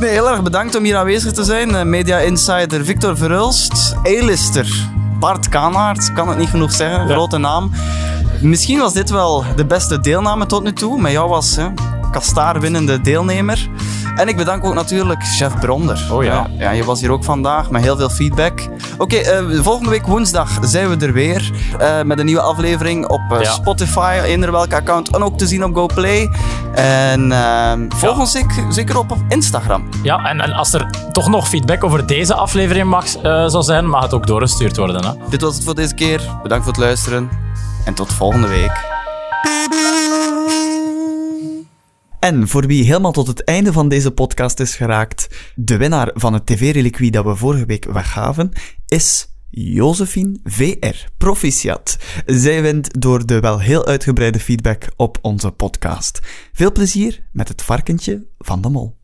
Nee, heel erg bedankt om hier aanwezig te zijn. Eh, Media Insider Victor Verhulst, A-lister Bart Kanaert, kan het niet genoeg zeggen, Ja. grote naam. Misschien was dit wel de beste deelname tot nu toe. Met jou was hè, Kastaar winnende deelnemer. En ik bedank ook natuurlijk chef Bronder. Oh ja. ja. je was hier ook vandaag met heel veel feedback. Oké, eh, volgende week woensdag zijn we er weer. eh, met een nieuwe aflevering op eh, Ja. Spotify, eender welke account. En ook te zien op GoPlay. En eh, volg ons zeker, zeker op op Instagram. Ja, en, en als er toch nog feedback over deze aflevering mag, zou zijn, mag het ook doorgestuurd worden. Hè? Dit was het voor deze keer. Bedankt voor het luisteren. En tot volgende week. En voor wie helemaal tot het einde van deze podcast is geraakt, de winnaar van het tv-reliquie dat we vorige week weggaven, is Josephine VR. Proficiat. Zij wint door de wel heel uitgebreide feedback op onze podcast. Veel plezier met het varkentje van de mol.